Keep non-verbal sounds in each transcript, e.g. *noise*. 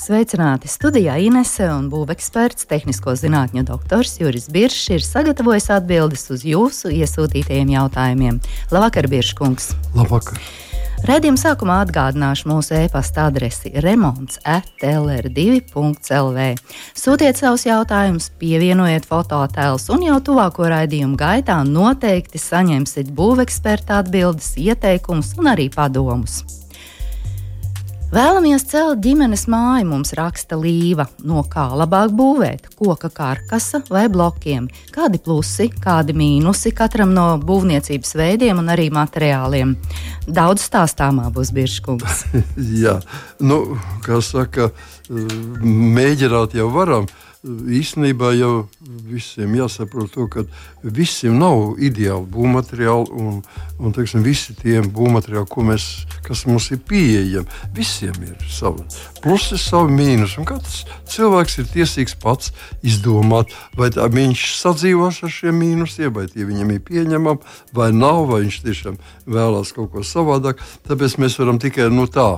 Sveicināti studijā Inese un būveksperts, tehnisko zinātņu doktors Juris Biršs ir sagatavojis atbildes uz jūsu iesūtītajiem jautājumiem. Labvakar, Birškungs! Labvakar! Radījuma sākumā atgādināšu mūsu e-pasta adresi remonds atlr2.lv. Sūtiet savus jautājumus, pievienojiet fototēlus, un jau tuvāko raidījumu gaitā noteikti saņemsiet būveksperta atbildes, ieteikumus un arī padomus. Vēlamies celt ģimenes māju, mums raksta Līva. No kā labāk būvēt? Koka karkasa vai blokiem? Kādi plusi, kādi mīnusi katram no būvniecības veidiem un arī materiāliem? Daudz stāstāmā būs Biržkungs. *laughs* Jā, nu, kā saka, mēģināt jau varam īstenībā jau visiem jāsaprot, to, ka visiem nav ideāli būvmateriāli un, un teiksim, visi tie būvmateriāli, mēs, kas mums ir pieejami. Visiem ir savi plusi, savi mīnusi. Katrs cilvēks ir tiesīgs pats izdomāt, vai viņš sadzīvos ar šiem mīnusiem, vai tie viņam ir pieņemami, vai nav, vai viņš tiešām vēlās kaut ko savādāk. Tāpēc mēs varam tikai no nu, tā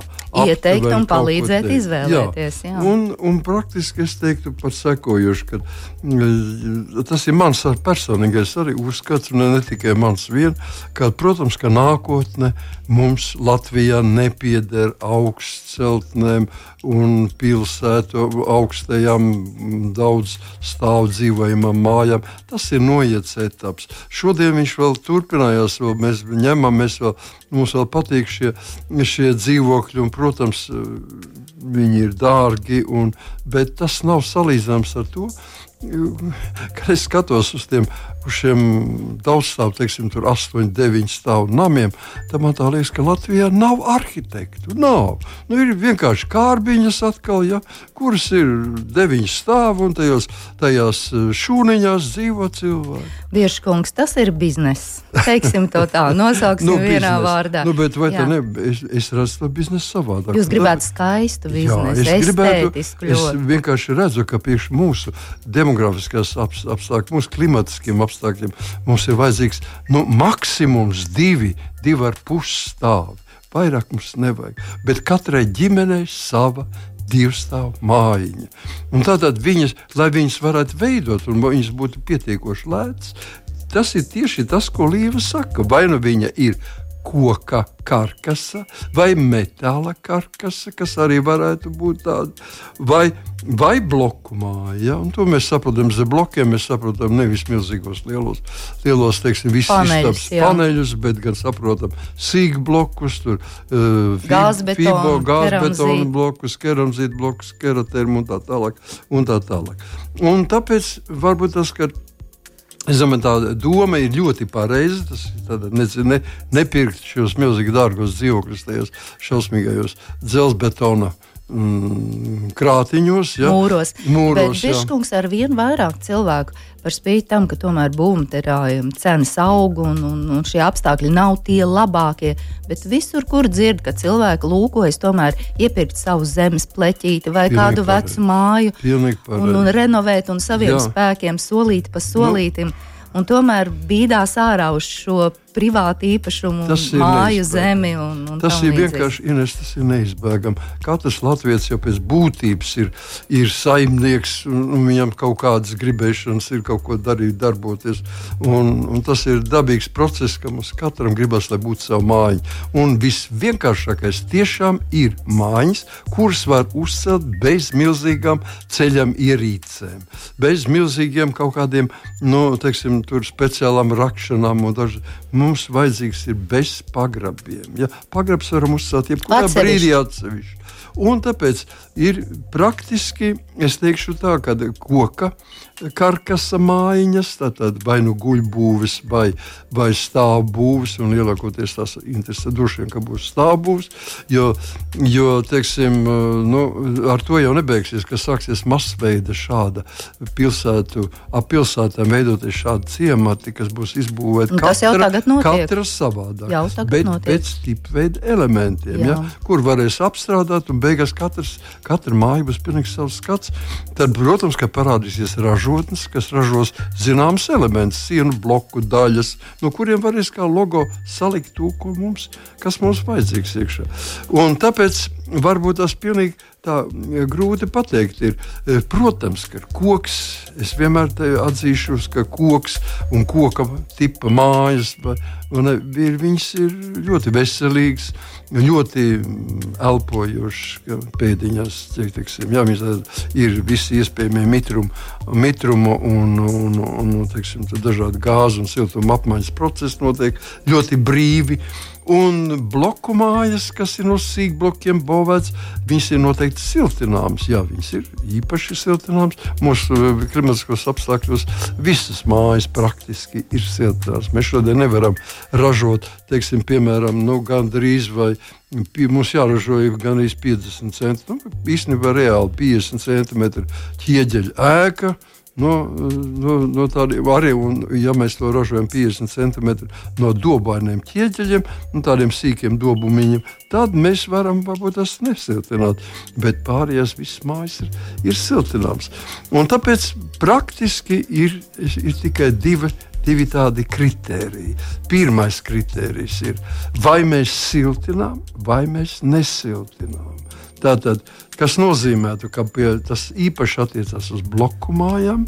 ieteikt un palīdzēt izvēlēties. Jā. Jā. Un, un praktiski es teiktu par sekojuši, ka mm, tas ir mans personīgais arī uzskats, un ne tikai mans vien, ka, protams, ka nākotne mums Latvijā nepieder augstceltnēm un pilsētu augstajām daudz stāv dzīvojamām mājām. Tas ir noiets etaps. Šodien viņš vēl turpinājās, vēl mēs ņemam, mēs vēl, mums vēl patīk šie, šie dzīvokļi, un, protams, viņi ir dārgi, un, bet tas nav salīdzināms ar to, kad es skatos uz tiem uz šiem daudzstāvu, teiksim, tur 8, 9 stāvu namiem, tad man tā liekas, ka Latvijā nav arhitektu. Nav. Nu, ir vienkārši kārbiņas atkal, ja, kuras ir 9 stāvi un tajos, tajās eh, šūniņās dzīvo cilvēki. Bieškungs, tas ir bizness. Teiksim to tā, *laughs* nosauksim nu, vienā biznes. vārdā. Nu, bet vai Jā. tā ne, es, es redzu to biznesu savādāk. Jūs gribētu skaistu biznesu, Jā, es gribētu, es vienkārši redzu, ka priekš mūsu demografiskās apstākļi, mūsu klimatiskiem apstākļiem, mums ir vajadzīgs nu, maksimums divi, divi ar pus stāvi. Vairāk mums nevajag. Bet katrai ģimenei sava divstāvu mājiņa. Un tātad viņas, lai viņas varētu veidot un viņas būtu pietiekoši lētas, tas ir tieši tas, ko Līva saka. Vai nu viņa ir koka karkasa vai metāla karkasa, kas arī varētu būt tāda, vai, vai bloku māja. Ja? Un to mēs saprotam zem blokiem, mēs saprotam nevis milzīgos lielos, lielos teiksim, paneļus, paneļus, bet gan saprotam sīk blokus, tur uh, gāzbetonu, gāzbetonu blokus, keramzītu blokus, keratermu un tā tālāk. Un tā tālāk. Un tāpēc varbūt tas, ka Es domāju, tā doma ir ļoti pareiza. Tas ir ne, ne, nepirkt šos milzīgi dārgos dzīvokļus tajos šausmīgajos dzelzbetona mm, krātiņos, ja? mūros. mūros Bet Biškungs ar vien vairāk cilvēku par spīti tam, ka tomēr būvmateriāliem cenas aug un, un, un šie apstākļi nav tie labākie. Bet visur, kur dzird, ka cilvēki lūkojas, tomēr iepirkt savu zemes pleķīti vai Pilnīgi kādu pareiz. vecu māju un, un renovēt un saviem Jā. spēkiem solīt pa solītim. Nu, un tomēr bīdās ārā uz šo privātu īpašumu, māju zemi. Un, un tas ir vienkārši Ines, tas ir neizbēgami. Katrs latviečs jau pēc būtības ir, ir saimnieks, un, un viņam kaut kādas gribēšanas ir kaut ko darīt, darboties. Un, un tas ir dabīgs process, ka mums katram gribas, lai būtu sava māja. Un visvienkāršākais tiešām ir mājas, kuras var uzcelt bez milzīgām ceļam ierīcēm, bez milzīgiem kaut kādiem, nu, teiksim, speciālām rakšanām un dažādiem mums vajadzīgs ir bez pagrabiem. Ja? Pagrabs varam uzsākt jebkurā brīdī atsevišķi. Un tāpēc ir praktiski, es teikšu tā, ka koka karkasa mājiņas, tātad vai nu guļbūves, vai, vai stāvbūves, un lielākoties tās interesē droši vien, ka būs stāvbūves, jo, jo teiksim, nu, ar to jau nebeigsies, ka sāksies masveida šāda pilsētu, ap pilsētām veidoties šādi ciemati, kas būs izbūvēti katra, katra savādāk, bet notiek. pēc tipveida elementiem, ja, kur varēs apstrādāt, un beigās katrs, katra māja būs pilnīgi savs skats. Tad, protams, ka parādīsies ražotnes, kas ražos zināmas elementus, sienu bloku daļas, no kuriem varēs kā logo salikt to, mums, kas mums vajadzīgs iekšā. Un tāpēc varbūt tas pilnīgi tā grūti pateikt. Ir. E, protams, ka koks, es vienmēr atzīšu, ka koks un koka tipa mājas, un, ir, viņas ir ļoti veselīgas, ļoti elpojošas pēdiņās. Teiksim, jā, ir visi iespējamie mitrumi, mitrumu un, un, un, un teiksim, dažādi gāzu un siltuma apmaiņas procesi notiek ļoti brīvi. Un bloku mājas, kas ir no sīkblokiem būvēts, viņas ir noteikti siltināmas. Jā, viņas ir īpaši siltināmas. Mūsu eh, klimatiskos apstākļos visas mājas praktiski ir siltināmas. Mēs šodien nevaram ražot, teiksim, piemēram, nu, gandrīz vai Mums jāražo gan 50 centimetri, nu, īstenībā reāli 50 centimetru ķieģeļa ēka. No, no, no tādiem arī, un, ja mēs to ražojam 50 centimetri no dobainiem ķieģeļiem, no tādiem sīkiem dobumiņiem, tad mēs varam varbūt tas nesiltināt. Bet pārējās visas mājas ir, ir siltināmas. Un tāpēc praktiski ir, ir tikai divi divi tādi kriteriji. Pirmais kriterijs ir, vai mēs siltinām, vai mēs nesiltinām. Tātad, kas nozīmē, ka pie, tas īpaši attiecas uz bloku mājām,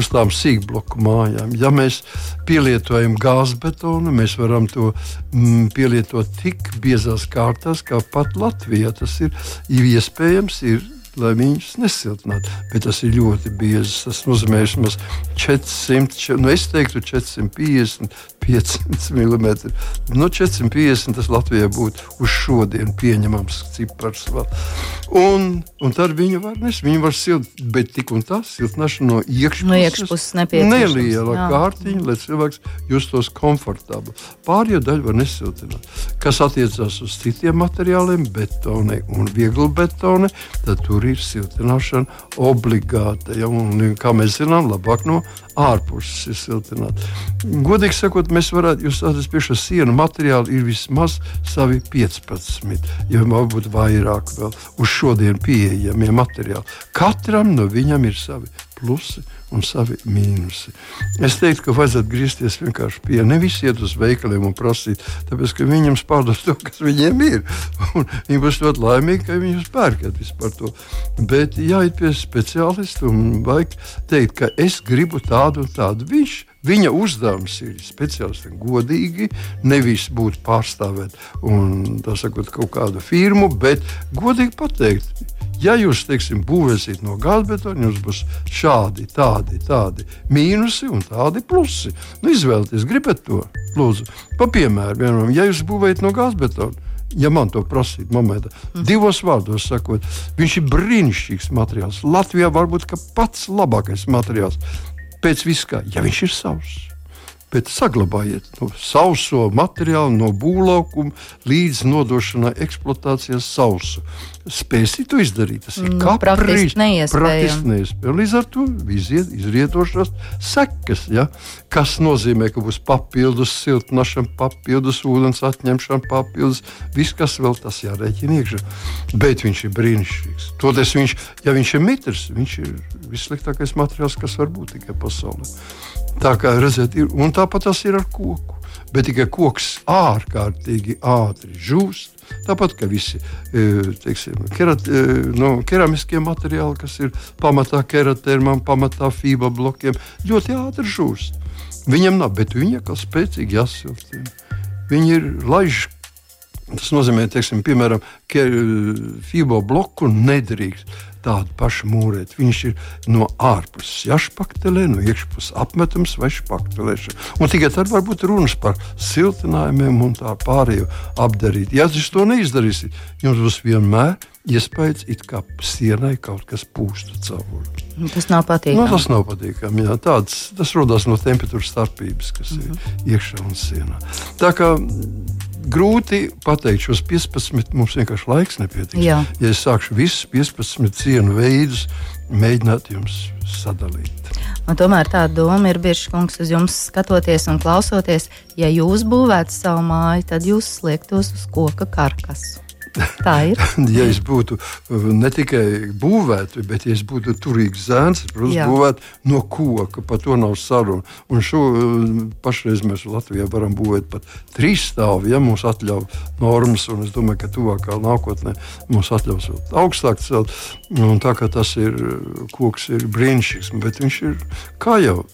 uz tām sīkbloku mājām. Ja mēs pielietojam gāzbetonu, mēs varam to mm, pielietot tik biezās kārtās, kā pat Latvijā. Tas ir, ir iespējams, ir lai viņus nesiltinātu. Bet tas ir ļoti biezs. Tas nozīmē, ka 400, nu es teiktu, 450, 500 mm. No 450 tas Latvijai būtu uz šodienu pieņemams cipars. Vēl. Un, un tad viņi var nes, viņi var silt, bet tik un tā siltināšana no iekšpuses, no iekšpuses neliela kārtiņa, lai cilvēks justos komfortabli. Pārējo daļu var nesiltināt. Kas attiecās uz citiem materiāliem, betoni un viegli betoni, tad tur ir siltināšana obligāta. Ja, un, kā mēs zinām, labāk no ārpuses ir siltināta. Godīgi sakot, mēs varētu, jūs tādas pie šā sienu materiāla ir vismaz savi 15, ja varbūt vairāk vēl uz šodien pieejamie materiāli. Katram no viņam ir savi plusi un savi mīnusi. Es teiktu, ka vajadzētu griezties vienkārši pie nevis iet uz veikaliem un prasīt, tāpēc ka viņiem spārdos to, kas viņiem ir. Un viņi būs ļoti laimīgi, ka viņi pērkat vispār to. Bet jāiet pie speciālista un vajag teikt, ka es gribu tādu un tādu. Viņš Viņa uzdevums ir speciālistam godīgi, nevis būt pārstāvēt un, sakot, kaut kādu firmu, bet godīgi pateikt, Ja jūs teiksim, būvēsiet no gāzbetona, jums būs šādi, tādi, tādi mīnusi un tādi plusi. Nu, izvēlieties, gribat to? Lūdzu, pa piemēru, vienam, ja jūs būvējat no gāzbetona. Ja man to prasītu, momentā, mm. divos vārdos sakot, viņš ir brīnišķīgs materiāls. Latvijā varbūt pats labākais materiāls pēc viskā, ja viņš ir savs bet saglabājiet no sauso materiālu, no būvlaukuma līdz nodošanai eksploatācijas sausu. Spēsit to izdarīt. Tas ir nu, praktiski neiespējami. Līdz ar to iziet, izrietošās sekas, ja? kas nozīmē, ka būs papildus siltināšana, papildus ūdens atņemšana, papildus viss, kas vēl tas jārēķina iekšā. Bet viņš ir brīnišķīgs. Toties viņš, ja viņš ir mitrs, viņš ir vissliktākais materiāls, kas var būt tikai pasaulē. Tā kā redzat, ir, un tāpat tas ir ar koku. Bet tikai koks ārkārtīgi ātri žūst. Tāpat kā visi e, teiksim, kerat, e, no, keramiskie materiāli, kas ir pamatā keratērmam, pamatā fība blokiem, ļoti ātri žūst. Viņam nav, bet viņi ir spēcīgi jāsiltina. Viņi ir laiži Tas nozīmē, teiksim, piemēram, ka FIBO bloku nedrīkst tādu pašu mūrēt. Viņš ir no ārpuses jāšpaktelē, no iekšpuses apmetums vai špaktelēšana. Un tikai tad var būt runas par siltinājumiem un tā pārējo apdarīt. Ja jūs to neizdarīsiet, jums būs vienmēr iespējas, it kā sienai kaut kas pūstu cauri. Nu, tas nav patīkami. Nu, tas nav patīkami. Jā. Tāds, tas rodas no temperatūras starpības, kas mm -hmm. ir mhm. iekšā un sienā. Tā kā grūti pateikt, šos 15 mums vienkārši laiks nepietiks. Jā. Ja es sākšu visus 15 cienu veidus, mēģināt jums sadalīt. Un tomēr tā doma ir bieži, kungs, uz jums skatoties un klausoties. Ja jūs būvētu savu māju, tad jūs sliektos uz koka karkasu. Tā ir. *laughs* ja es būtu uh, ne tikai būvēts, bet ja es būtu turīgs zēns, protams, Jā. būvētu no koka. Par to nav saruna. Un šo uh, pašreiz mēs Latvijā varam būvēt pat trīs stāvus, ja mums atļauj normas. Un es domāju, ka tuvākā nākotnē mums atļaus vēl augstāk celt. Un tā kā tas ir uh, koks, ir brīnišķīgs, bet viņš ir kā jau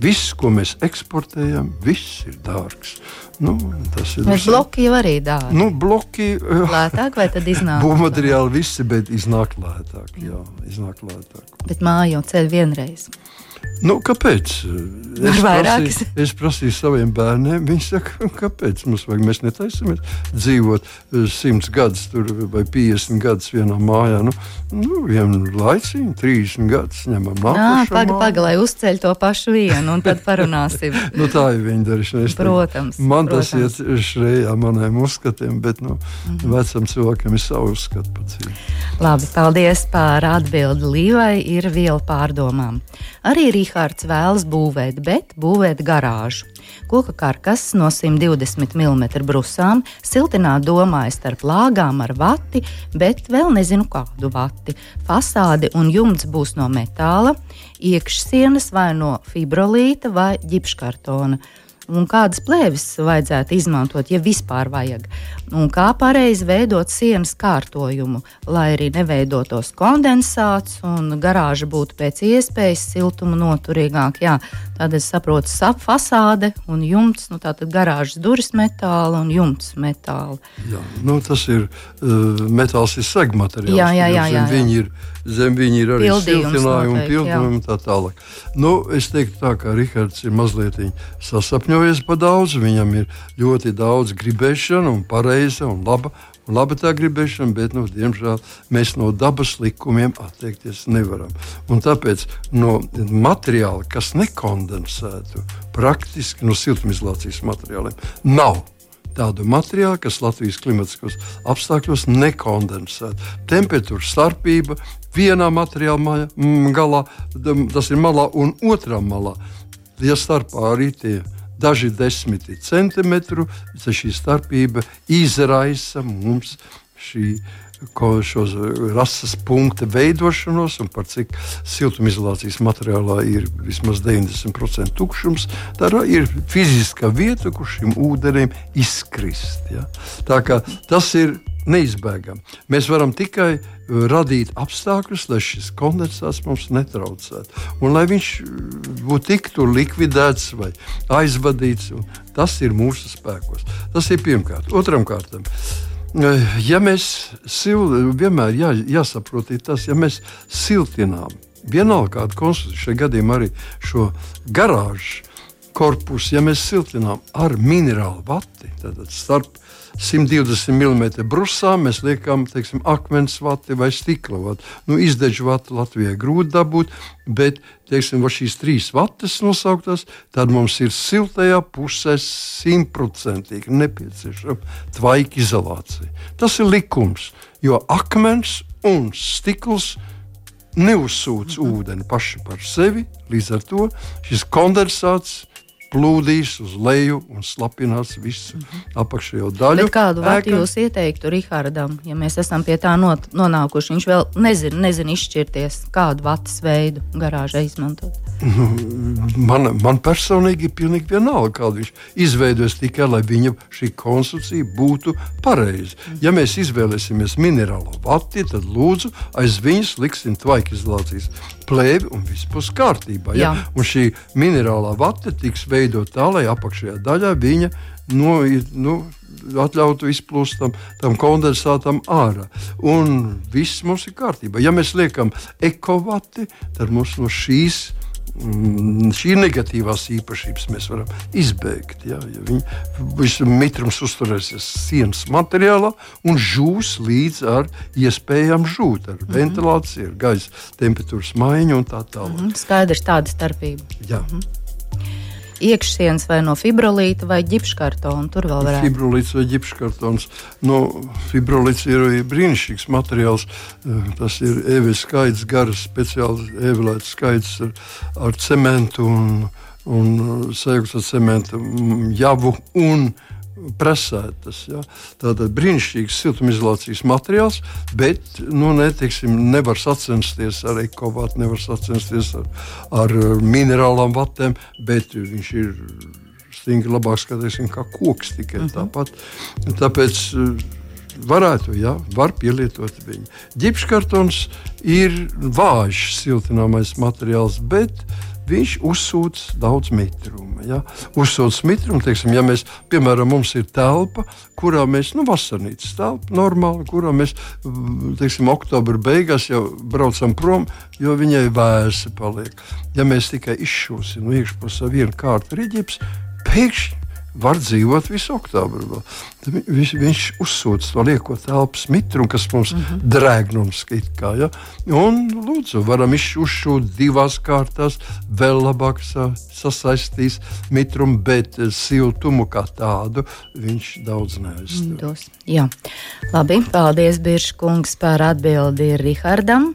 Viss, ko mēs eksportējam, viss ir dārgs. Nu, tas ir Bet bloki jau arī dārgi. Nu, bloki lētāk vai tad iznāk? *laughs* Būvmateriāli visi, bet iznāk lētāk. Jā, iznāk lētāk. Bet māju ceļ vienreiz. Nu, kāpēc? Es prasīju, es prasīju saviem bērniem, viņi saka, kāpēc mums vajag. Mēs netaisamies dzīvot eh, simts gadus tur, vai 50 gadus vienā mājā. Nu, nu vienu laiciņu, 30 gadus ņemam nākošo. Paga, paga, lai uzceļ to pašu vienu, un tad *laughs* parunāsim. nu, tā ir viņa darīšana. Protams. Man protams. tas iet šrējā maniem uzskatiem, bet nu, mm -hmm. vecam cilvēkam ir savu uzskatu pats. Labi, paldies par atbildi Līvai, ir viela pārdomām. Arī Rīhārds vēlas būvēt, bet būvēt garāžu. Koka karkas no 120 mm brusām, siltināt domāja starp lāgām ar vati, bet vēl nezinu kādu vati. Fasāde un jumts būs no metāla, iekšsienas vai no fibrolīta vai ģipškartona un kādas plēves vajadzētu izmantot, ja vispār vajag, un kā pareizi veidot sienas kārtojumu, lai arī neveidotos kondensāts un garāža būtu pēc iespējas siltuma noturīgāk. Jā, tad es saprotu, sap fasāde un jumts, nu tātad garāžas durvis metāla un jumts metāla. Jā, nu tas ir uh, metāls ir segmateriāls. Jā, jā, jā. jā, jā. Viņi ir zem viņa ir arī siltinājumi un pildījumi un tā tālāk. Nu, es teiktu tā, ka Rihards ir mazliet sasapņojies pa daudz, viņam ir ļoti daudz gribēšana un pareiza un laba. Labi tā gribēšana, bet, nu, diemžēl, mēs no dabas likumiem atteikties nevaram. Un tāpēc no materiāla, kas nekondensētu, praktiski no siltumizolācijas materiāliem, nav tādu materiālu, kas Latvijas klimatiskos apstākļos nekondensētu. Temperatūras starpība vienā materiāla galā, tas ir malā, un otrā malā. Ja starpā arī tie daži desmiti centimetri, tad šī starpība izraisa mums šī šos rases punktu veidošanos, un par cik siltumizolācijas materiālā ir vismaz 90% tukšums, tā ir fiziska vieta, kur šim ūdenim izkrist. Ja? Tas ir neizbēgami. Mēs varam tikai uh, radīt apstākļus, lai šis kondensāts mums netraucētu. Un lai viņš uh, būtu tiktu likvidēts vai aizvadīts, tas ir mūsu spēkos. Tas ir pirmkārt. Otram kārtam. Uh, ja mēs sil, vienmēr jā, jāsaprot, tas, ja mēs siltinām, vienalga kāda konstrukcija, šajā gadījumā arī šo garāžu korpusu, ja mēs siltinām ar minerālu vati, tad starp 120 mm brusā mēs liekam teiksim, akmens vati vai stikla vati. Nu, Izdeģu vatu Latvijai grūti dabūt, bet teiksim, šīs trīs vatas nosauktās, tad mums ir siltajā pusē simtprocentīgi nepieciešama tvaika izolācija. Tas ir likums, jo akmens un stikls neuzsūc ūdeni paši par sevi. Līdz ar to šis kondensāts plūdīs uz leju un slapinās visu -hmm. apakšējo daļu. Bet kādu vārdu jūs ieteiktu Rihardam, ja mēs esam pie tā not, nonākuši? Viņš vēl nezina, nezina izšķirties, kādu vatas veidu garāžā izmantot. *laughs* Man, man personīgi ir pilnīgi vienalga, kādu viņš izveidos, tikai lai viņa šī konstrukcija būtu pareiza. Ja mēs izvēlēsimies minerālo vati, tad lūdzu aiz viņas liksim tvaikizolācijas plēvi un viss būs kārtībā. Ja? Un šī minerālā vata tiks veidot tā, lai apakšējā daļā viņa no, nu, atļautu izplūst tam, tam kondensātam ārā. Un viss mums ir kārtībā. Ja mēs liekam ekovati, tad mums no šīs mm, šī negatīvās īpašības mēs varam izbeigt. Ja, ja viņa mitrums uzturēsies sienas materiālā un žūs līdz ar iespējām žūt, ar mm -hmm. ventilāciju, ar gaisa temperatūras maiņu un tā tālāk. Mm -hmm. Skaidrs, tāda starpība. Jā. Mm -hmm iekšsienas vai no fibrolīta vai ģipškartona. Tur vēl varētu būt fibrolīts vai ģipškartons. No, fibrolīts ir brīnišķīgs materiāls. Eh, tas ir evis skaits, garas speciāli evilēts skaits ar, ar cementu un, un sajūta cementu javu un presētas. Ja? Tātad brīnišķīgs siltumizolācijas materiāls, bet nu, netiksim, nevar sacensties ar ekovātu, nevar sacensties ar, ar minerālām vatēm, bet viņš ir stingri labāk skatīsim, kā koks tikai uh mhm. -huh. tāpat. Tāpēc, Varētu, jā, var pielietot viņu. Ģipškartons ir vājš siltināmais materiāls, bet viņš uzsūc daudz mitrumu. Ja? Uzsūc mitrumu, teiksim, ja mēs, piemēram, mums ir telpa, kurā mēs, nu, vasarnīcas telpa, normāli, kurā mēs, teiksim, oktobra beigās jau braucam prom, jo viņai vēsi paliek. Ja mēs tikai izšūsim no iekšpusē vienu kārtu riģips, pēkšņi var dzīvot visu oktobru. Viņš, viņš uzsūc to lieko telpas mitrumu, kas mums mm -hmm. drēgnums kā. Ja? Un, lūdzu, varam uzšūt divās kārtās, vēl labāk sa, sasaistīs mitrumu, bet siltumu kā tādu viņš daudz neaizstāv. Jā, labi, paldies Biržkungs par atbildi Rihardam.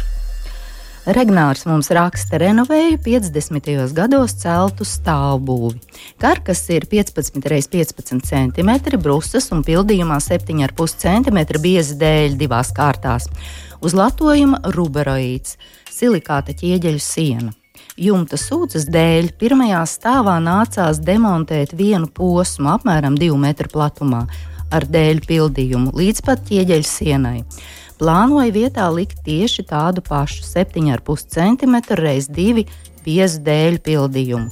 Regnārs mums raksta, renovēja 50. gados celtu stāvbūvi. Karkas ir 15 x 15 cm, brusas un pildījumā 7,5 cm bieza dēļ divās kārtās. Uz latojuma ruberoīds, silikāta ķieģeļu siena. Jumta sūdzes dēļ pirmajā stāvā nācās demontēt vienu posmu apmēram 2 metru platumā ar dēļu pildījumu līdz pat ķieģeļu sienai plānoja vietā likt tieši tādu pašu 7,5 cm x 2 biezu dēļu pildījumu.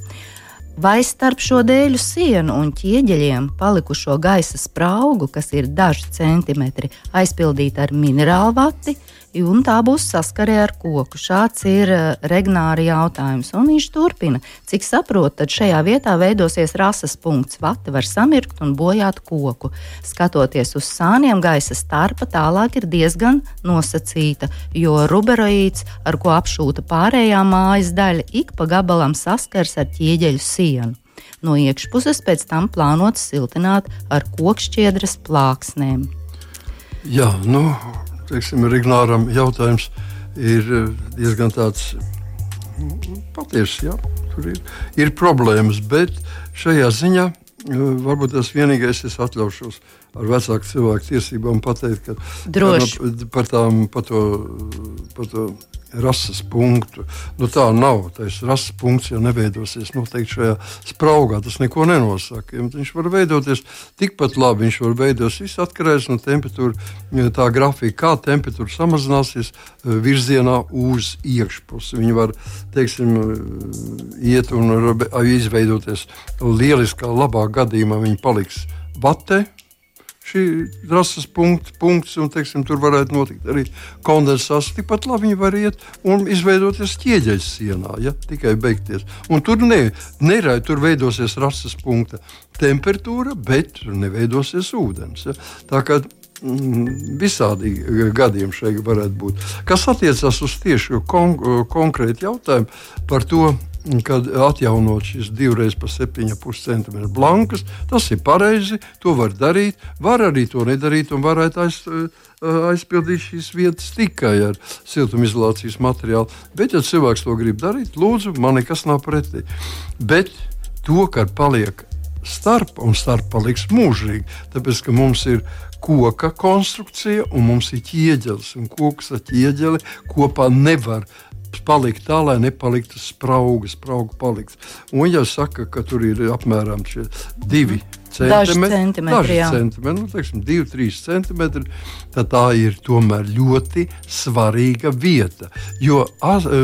Vai starp šo dēļu sienu un ķieģeļiem palikušo gaisa spraugu, kas ir daži centimetri, aizpildīta ar minerālu vati, un tā būs saskarē ar koku. Šāds ir uh, Regnāra jautājums. Un viņš turpina, cik saprotu, tad šajā vietā veidosies rases punkts. Vati var samirkt un bojāt koku. Skatoties uz sāniem, gaisa starpa tālāk ir diezgan nosacīta, jo ruberoīds, ar ko apšūta pārējā mājas daļa, ik pa gabalam saskars ar ķieģeļu sienu. No iekšpuses pēc tam plānots siltināt ar kokšķiedras plāksnēm. Jā, nu, teiksim, Rignāram jautājums ir eh, diezgan tāds patiesa. Ja? Tur ir, ir problēmas, bet šajā ziņā eh, varbūt tas vienīgais, es atļaušos ar vecāku cilvēku tiesībām pateikt, ka Droši. par, tām, par, to, par to rases punktu. Nu, tā nav. Tas rases punkts jau neveidosies noteikti šajā spraugā. Tas neko nenosaka. Ja viņš var veidoties tikpat labi, viņš var veidoties. Viss atkarīgs no temperatūras, tā grafika, kā temperatūra samazināsies eh, virzienā uz iekšpusi. Viņi var teiksim, eh, iet un izveidoties lieliskā, labā gadījumā. Viņi paliks vatē šī rases punkts, punkts un teiksim, tur varētu notikt arī kondensāts. Tikpat labi viņi var iet un izveidoties ķieģeļa sienā, ja tikai beigties. Un tur ne, nerai, tur veidosies rases punkta temperatūra, bet tur neveidosies ūdens. Ja. Tā kā mm, visādi gadījumi šeit varētu būt. Kas attiecas uz tieši kon konkrētu jautājumu par to, kad atjaunot šīs divreiz pa 7,5 cm blankas. Tas ir pareizi, to var darīt. Var arī to nedarīt un varētu aiz, aizpildīt šīs vietas tikai ar siltumizolācijas materiālu. Bet, ja cilvēks to grib darīt, lūdzu, man nekas nav pretī. Bet to, ka paliek starp un starp paliks mūžīgi, tāpēc ka mums ir koka konstrukcija un mums ir ķieģelis. Un koks ar ķieģeli kopā nevar palikt tā, lai nepaliktu spraugas, sprauga palikt. Un, ja saka, ka tur ir apmēram divi centimetri. Centimetri, daži centimetri, nu, teiksim, 2-3 centimetri. Tad tā ir tomēr ļoti svarīga vieta. Jo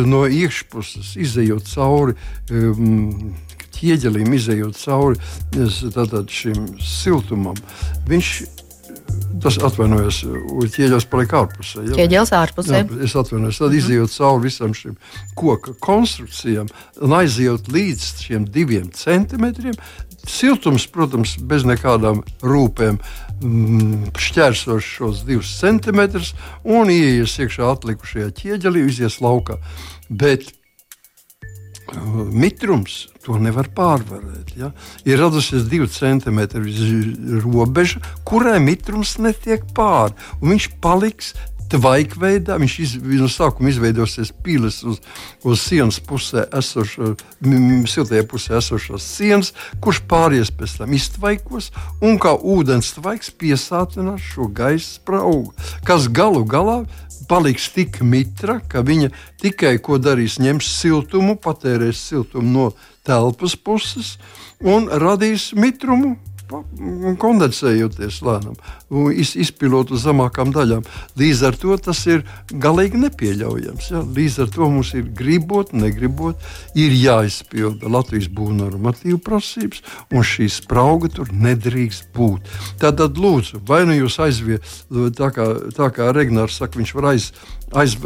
no iekšpuses izējot cauri. Um, ķieģelim izējot cauri šim siltumam, viņš Tas atvainojos, ķieģelis paliek ārpusē. Ja? Ķieģelis ārpusē. Jā, es atvainojos, tad izjūt cauri visam šim koka konstrukcijām un aizjūt līdz šiem diviem centimetriem. Siltums, protams, bez nekādām rūpēm mm, šķērsos šos divus centimetrus un ieies iekšā atlikušajā ķieģelī, izies laukā. Bet mitrums to nevar pārvarēt. Ja? Ir radusies divu centimetru robeža, kurai mitrums netiek pāri. Viņš paliks tvaikveidā. Viņš iz, no sākuma izveidosies pīles uz, uz sienas pusē, esošo, siltajā pusē esošās sienas, kurš pāries pēc tam iztvaikos un kā ūdens tvaiks piesātinās šo gaisa spraugu, kas galu galā paliks tik mitra, ka viņa tikai ko darīs, ņems siltumu, patērēs siltumu no telpas puses un radīs mitrumu kondensējoties lēnām, iz, izpilot uz zemākām daļām. Līdz ar to tas ir galīgi nepieļaujams. Ja? Līdz ar to mums ir gribot, negribot, ir jāizpilda Latvijas būvnormatīvu prasības, un šī sprauga tur nedrīkst būt. Tātad, lūdzu, vai nu jūs aizvietojat, tā kā, tā kā Regnārs saka, viņš var aiz, aiz,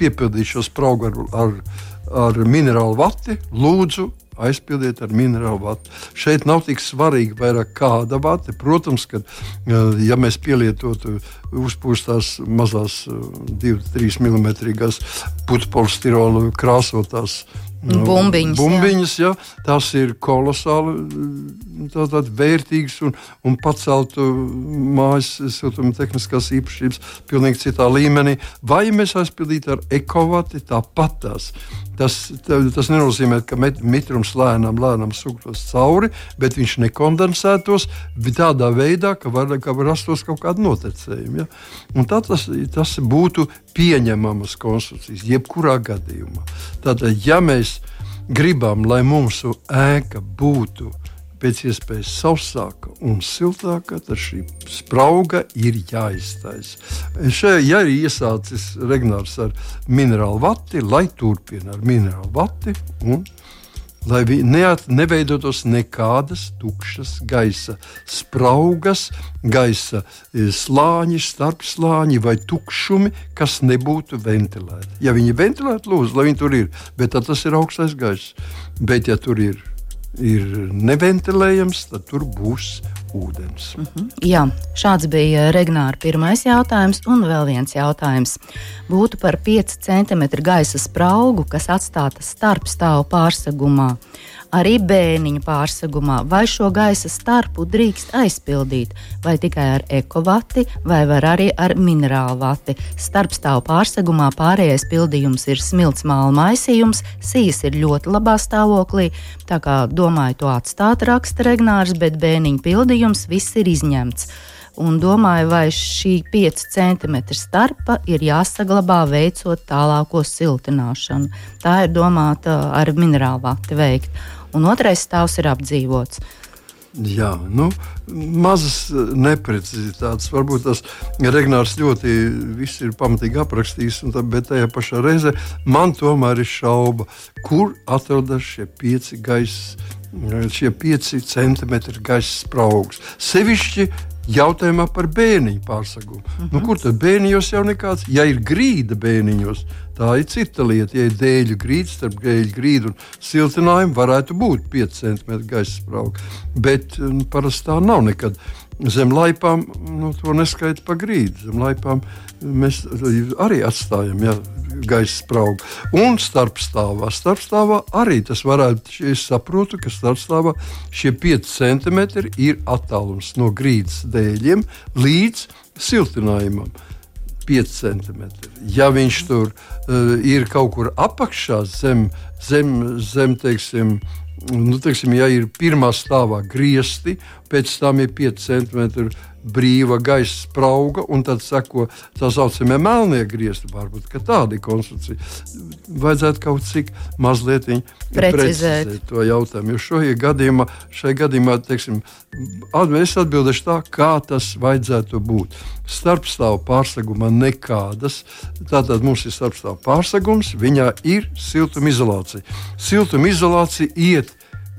piepildīt šo spraugu ar, ar, ar minerālu vati, lūdzu, aizpildiet ar minerālu vatu. Šeit nav tik svarīgi vairāk kāda vata. Protams, ka ja mēs pielietotu uzpūstās mazās 2-3 mm putekļu krāsotās Bumbiņas, bumbiņas jā. Jā, tās ir kolosāli tā, tā, vērtīgas un, un paceltu mājas siltuma tehniskās īpašības pilnīgi citā līmenī. Vai mēs aizpildītu ar ekovati tāpat tās. Tas, tas nenozīmē, ka mitrums lēnām, lēnām sūktos cauri, bet viņš nekondensētos tādā veidā, ka var, ka var rastos kaut kāda notekējuma. Ja? Tā tas, tas būtu pieņemamas konstrukcijas, jebkurā gadījumā. Tātad, ja mēs gribam, lai mūsu ēka būtu pēc iespējas sausāka un siltāka, tad šī sprauga ir jāiztaisa. Šajā ja ir iesācis Regnārs ar minerālu vati, lai turpina ar minerālu vati un lai neat, neveidotos nekādas tukšas gaisa spraugas, gaisa e, slāņi, starpslāņi vai tukšumi, kas nebūtu ventilēti. Ja viņi ir ventilēti, lūdzu, lai viņi tur ir, bet tas ir augstais gaiss. Bet ja tur ir ir neventilējams, tad tur būs ūdens. Mhm. -huh. Jā, šāds bija Regnāra pirmais jautājums, un vēl viens jautājums. Būtu par 5 cm gaisa spraugu, kas atstāta starp stāvu pārsegumā arī bēniņu pārsegumā, vai šo gaisa starpu drīkst aizpildīt, vai tikai ar ekovati, vai arī ar minerālu vati. Starpstāvu pārsegumā pārējais pildījums ir smilts māla maisījums, sijas ir ļoti labā stāvoklī, tā kā domāju to atstāt raksta Regnārs, bet bēniņu pildījums viss ir izņemts un domāju, vai šī 5 cm starpa ir jāsaglabā veicot tālāko siltināšanu. Tā ir domāta ar minerālu vati veikt un otrais stāvs ir apdzīvots. Jā, nu, mazas neprecizitātes. Varbūt tas Regnārs ļoti viss ir pamatīgi aprakstījis, tā, bet tajā pašā reizē man tomēr ir šauba, kur atrodas šie pieci gaisa. Šie pieci centimetri gaisa spraugs. Sevišķi jautājumā par bērniņu pārsagumu. Uh -huh. nu, mhm. kur tad bērniņos jau nekāds? Ja ir grīda bērniņos, tā ir cita lieta. Ja ir dēļu grīda, starp dēļu grīdu un siltinājumu varētu būt 5 cm gaisa sprauga. Bet nu, parasti tā nav nekad. Zem laipām nu, to neskaita pa grīdu. Zem laipām mēs arī atstājam. Ja, gaisa sprauga. Un starpstāvā, starpstāvā arī tas varētu, es saprotu, ka starpstāvā šie 5 cm ir attālums no grīdas dēļiem līdz siltinājumam. 5 cm. Ja viņš tur uh, ir kaut kur apakšā, zem, zem, zem teiksim, nu, teiksim, ja ir pirmā stāvā griezti, pēc tam ir 5 cm brīva gaisa sprauga, un tad seko tā saucamie melnie griezti. Varbūt tāda ir konstrukcija. Vajadzētu kaut cik mazliet precizēt. precizēt to jautājumu. Jo šajā gadījumā, šajā gadījumā teiksim, es atbildēšu tā, kā tas vajadzētu būt. Starpstāvu pārseguma nekādas. Tātad mums ir starpstāvu pārsegums, viņā ir siltumizolācija. Siltumizolācija iet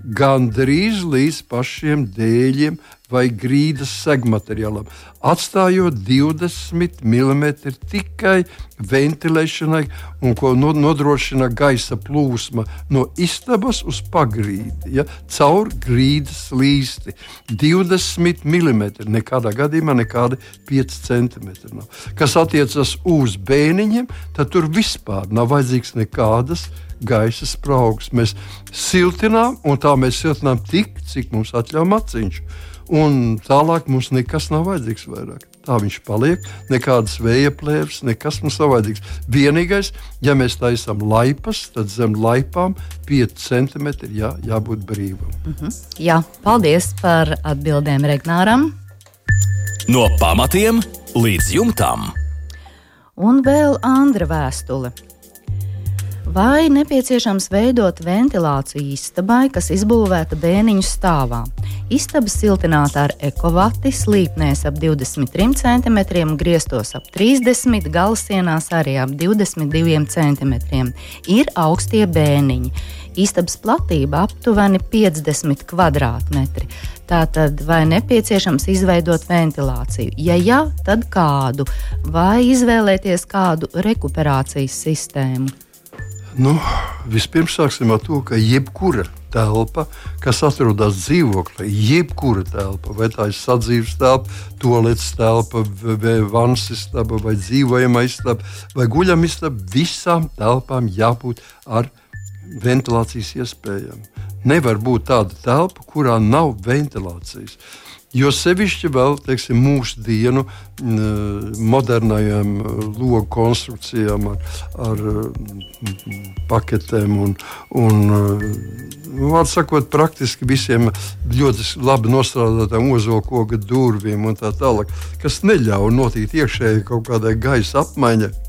gandrīz līdz pašiem dēļiem vai grīdas segmateriālam, atstājot 20 mm tikai ventilēšanai un ko nodrošina gaisa plūsma no istabas uz pagrīdi, ja, caur grīdas līsti. 20 mm, nekādā gadījumā nekādi 5 cm. Nav. Kas attiecas uz bēniņiem, tad tur vispār nav vajadzīgs nekādas gaisa spraugas. Mēs siltinām, un tā mēs siltinām tik, cik mums atļauj maciņš. Un tālāk mums nekas nav vajadzīgs vairāk. Tā viņš paliek. Nekādas vēja plēves, nekas mums nav vajadzīgs. Vienīgais, ja mēs taisām laipas, tad zem laipām 5 cm jā, jābūt brīvam. Uh mhm. -huh. Jā, paldies par atbildēm Regnāram. No pamatiem līdz jumtam. Un vēl Andra vēstule. Vai nepieciešams veidot ventilāciju istabai, kas izbūvēta bēniņu stāvā? Istaba siltināta ar ekovati, slīpnēs ap 23 cm, griestos ap 30, galasienās arī ap 22 cm. Ir augstie bēniņi. Istabas platība aptuveni 50 km2. Tātad, vai nepieciešams izveidot ventilāciju? Ja jā, tad kādu? Vai izvēlēties kādu rekuperācijas sistēmu? Nu, vispirms sāksim ar to, ka jebkura telpa, kas atrodas dzīvoklī, jebkura telpa, vai tā ir sadzīves telpa, toaletes telpa, vai vannas istaba, vai dzīvojama istaba, vai guļama istaba, visām telpām jābūt ar ventilācijas iespējām. Nevar būt tāda telpa, kurā nav ventilācijas. Jo sevišķi vēl teiksim, mūsdienu modernajām logu konstrukcijām, ar, ar paketēm un, un vārdu sakot, praktiski visiem ļoti labi nostrādātām ozolkoka durvīm un tā tālāk, kas neļauj notikt iekšēji kaut kādai gaisa apmaiņai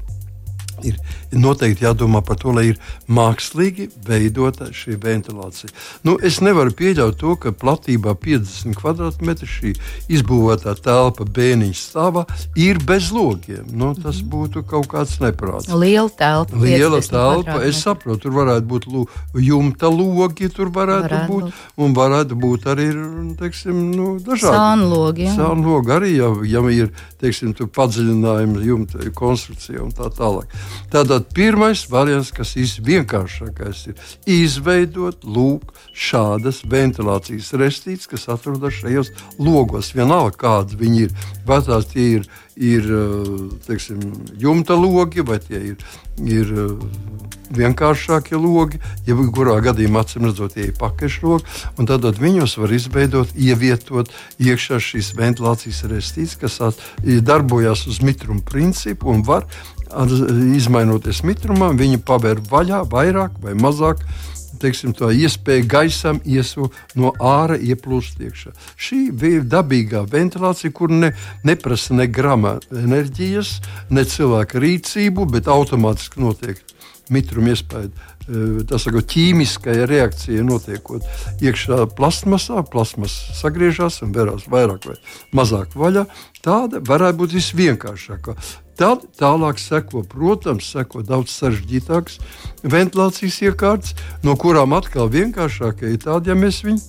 ir noteikti jādomā par to, lai ir mākslīgi veidota šī ventilācija. Nu, es nevaru pieļaut to, ka platībā 50 km2 šī izbūvētā telpa bēniņš stāvā ir bez logiem. Nu, tas mhm. būtu kaut kāds neprāts. Liela telpa. Liela telpa. Es saprotu, tur varētu būt jumta logi, tur varētu, varētu būt, būt. Un varētu būt arī teiksim, nu, dažādi. Sānlogi. Sānlogi arī, ja, ja ir teiksim, padziļinājums jumta konstrukcija un tā tālāk. Tātad pirmais variants, kas ir vienkāršākais, ir izveidot lūk, šādas ventilācijas restītes, kas atrodas šajos logos. Vienalga, kādas viņi ir. Vai tās ir, ir teiksim, jumta logi, vai tie ir, ir vienkāršākie logi, ja kurā gadījumā acīm redzot, tie ir pakaļšlogi. Tad viņus var izveidot, ievietot iekšā šīs ventilācijas restītes, kas darbojas uz mitruma principu un var ar, izmainoties mitrumam, viņi paver vaļā vairāk vai mazāk. Teiksim, tā iespēja gaisam iesu no ārā ieplūst iekšā. Šī ir dabīgā ventilācija, kur ne, neprasa ne grama enerģijas, ne cilvēka rīcību, bet automātiski notiek mitruma iespēja tā saka, ķīmiskai reakcijai notiekot iekšā plasmasā, plasmas sagriežas un verās vairāk vai mazāk vaļā. Tāda varētu būt visvienkāršākā. Tad tālāk seko, protams, seko daudz sarežģītākas ventilācijas iekārtas, no kurām atkal vienkāršākie ir tādi, ja mēs viņu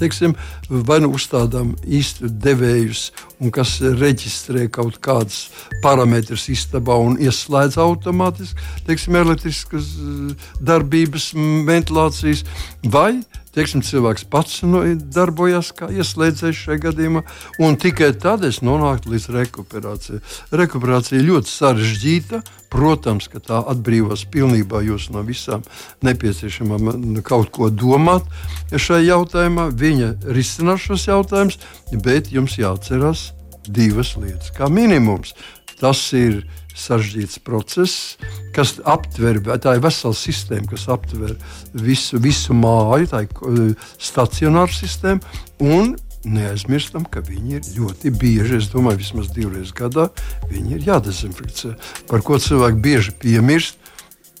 teiksim, vai nu uzstādām īstu devējus, kas reģistrē kaut kādus parametrus istabā un ieslēdz automātiski teiksim, elektriskas eh, darbības, ventilācijas, vai teiksim, cilvēks pats no, darbojas kā ieslēdzējs šajā gadījumā, un tikai tad es nonāku līdz rekuperācijai. Rekuperācija ļoti sarežģīta. Protams, ka tā atbrīvos pilnībā jūs no visām nepieciešamām kaut ko domāt šajā jautājumā. Viņa risinās šos jautājumus, bet jums jāatcerās divas lietas. Kā minimums, tas ir sarežģīts process, kas aptver, tā ir vesela sistēma, kas aptver visu, visu māju, tā ir stacionāra sistēma. Un neaizmirstam, ka viņi ir ļoti bieži, es domāju, vismaz divreiz gadā, viņi ir jādezinficē. Par ko cilvēki bieži piemirst,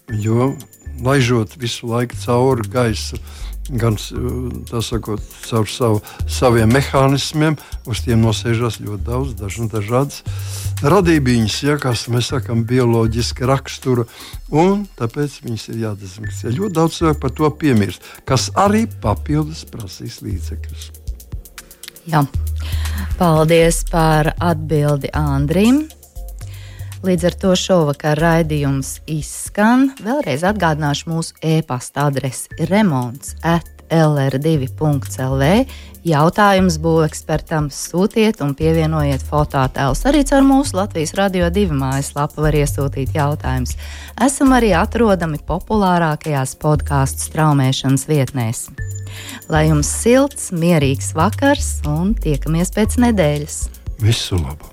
jo laižot visu laiku cauri gaisu gan sakot, caur savu, saviem mehānismiem, uz tiem nosēžas ļoti daudz dažādas radības, ja, kas mēs sakām, bioloģiski rakstura, tāpēc viņas ir jādezinficē. Ļoti daudz cilvēku par to piemirst, kas arī papildus prasīs līdzekļus. Jā. Paldies par atbildi Andrim. Līdz ar to šovakar raidījums izskan. Vēlreiz atgādināšu mūsu e-pasta adresi remonds at lr2.lv. Jautājums būs ekspertam, sūtiet un pievienojiet fototēlus. Arī caur mūsu Latvijas radio divu mājaslapu var iesūtīt jautājumus. Esam arī atrodami populārākajās podkāstu straumēšanas vietnēs. Lai jums silts, mierīgs vakars un tiekamies pēc nedēļas! Visu labu!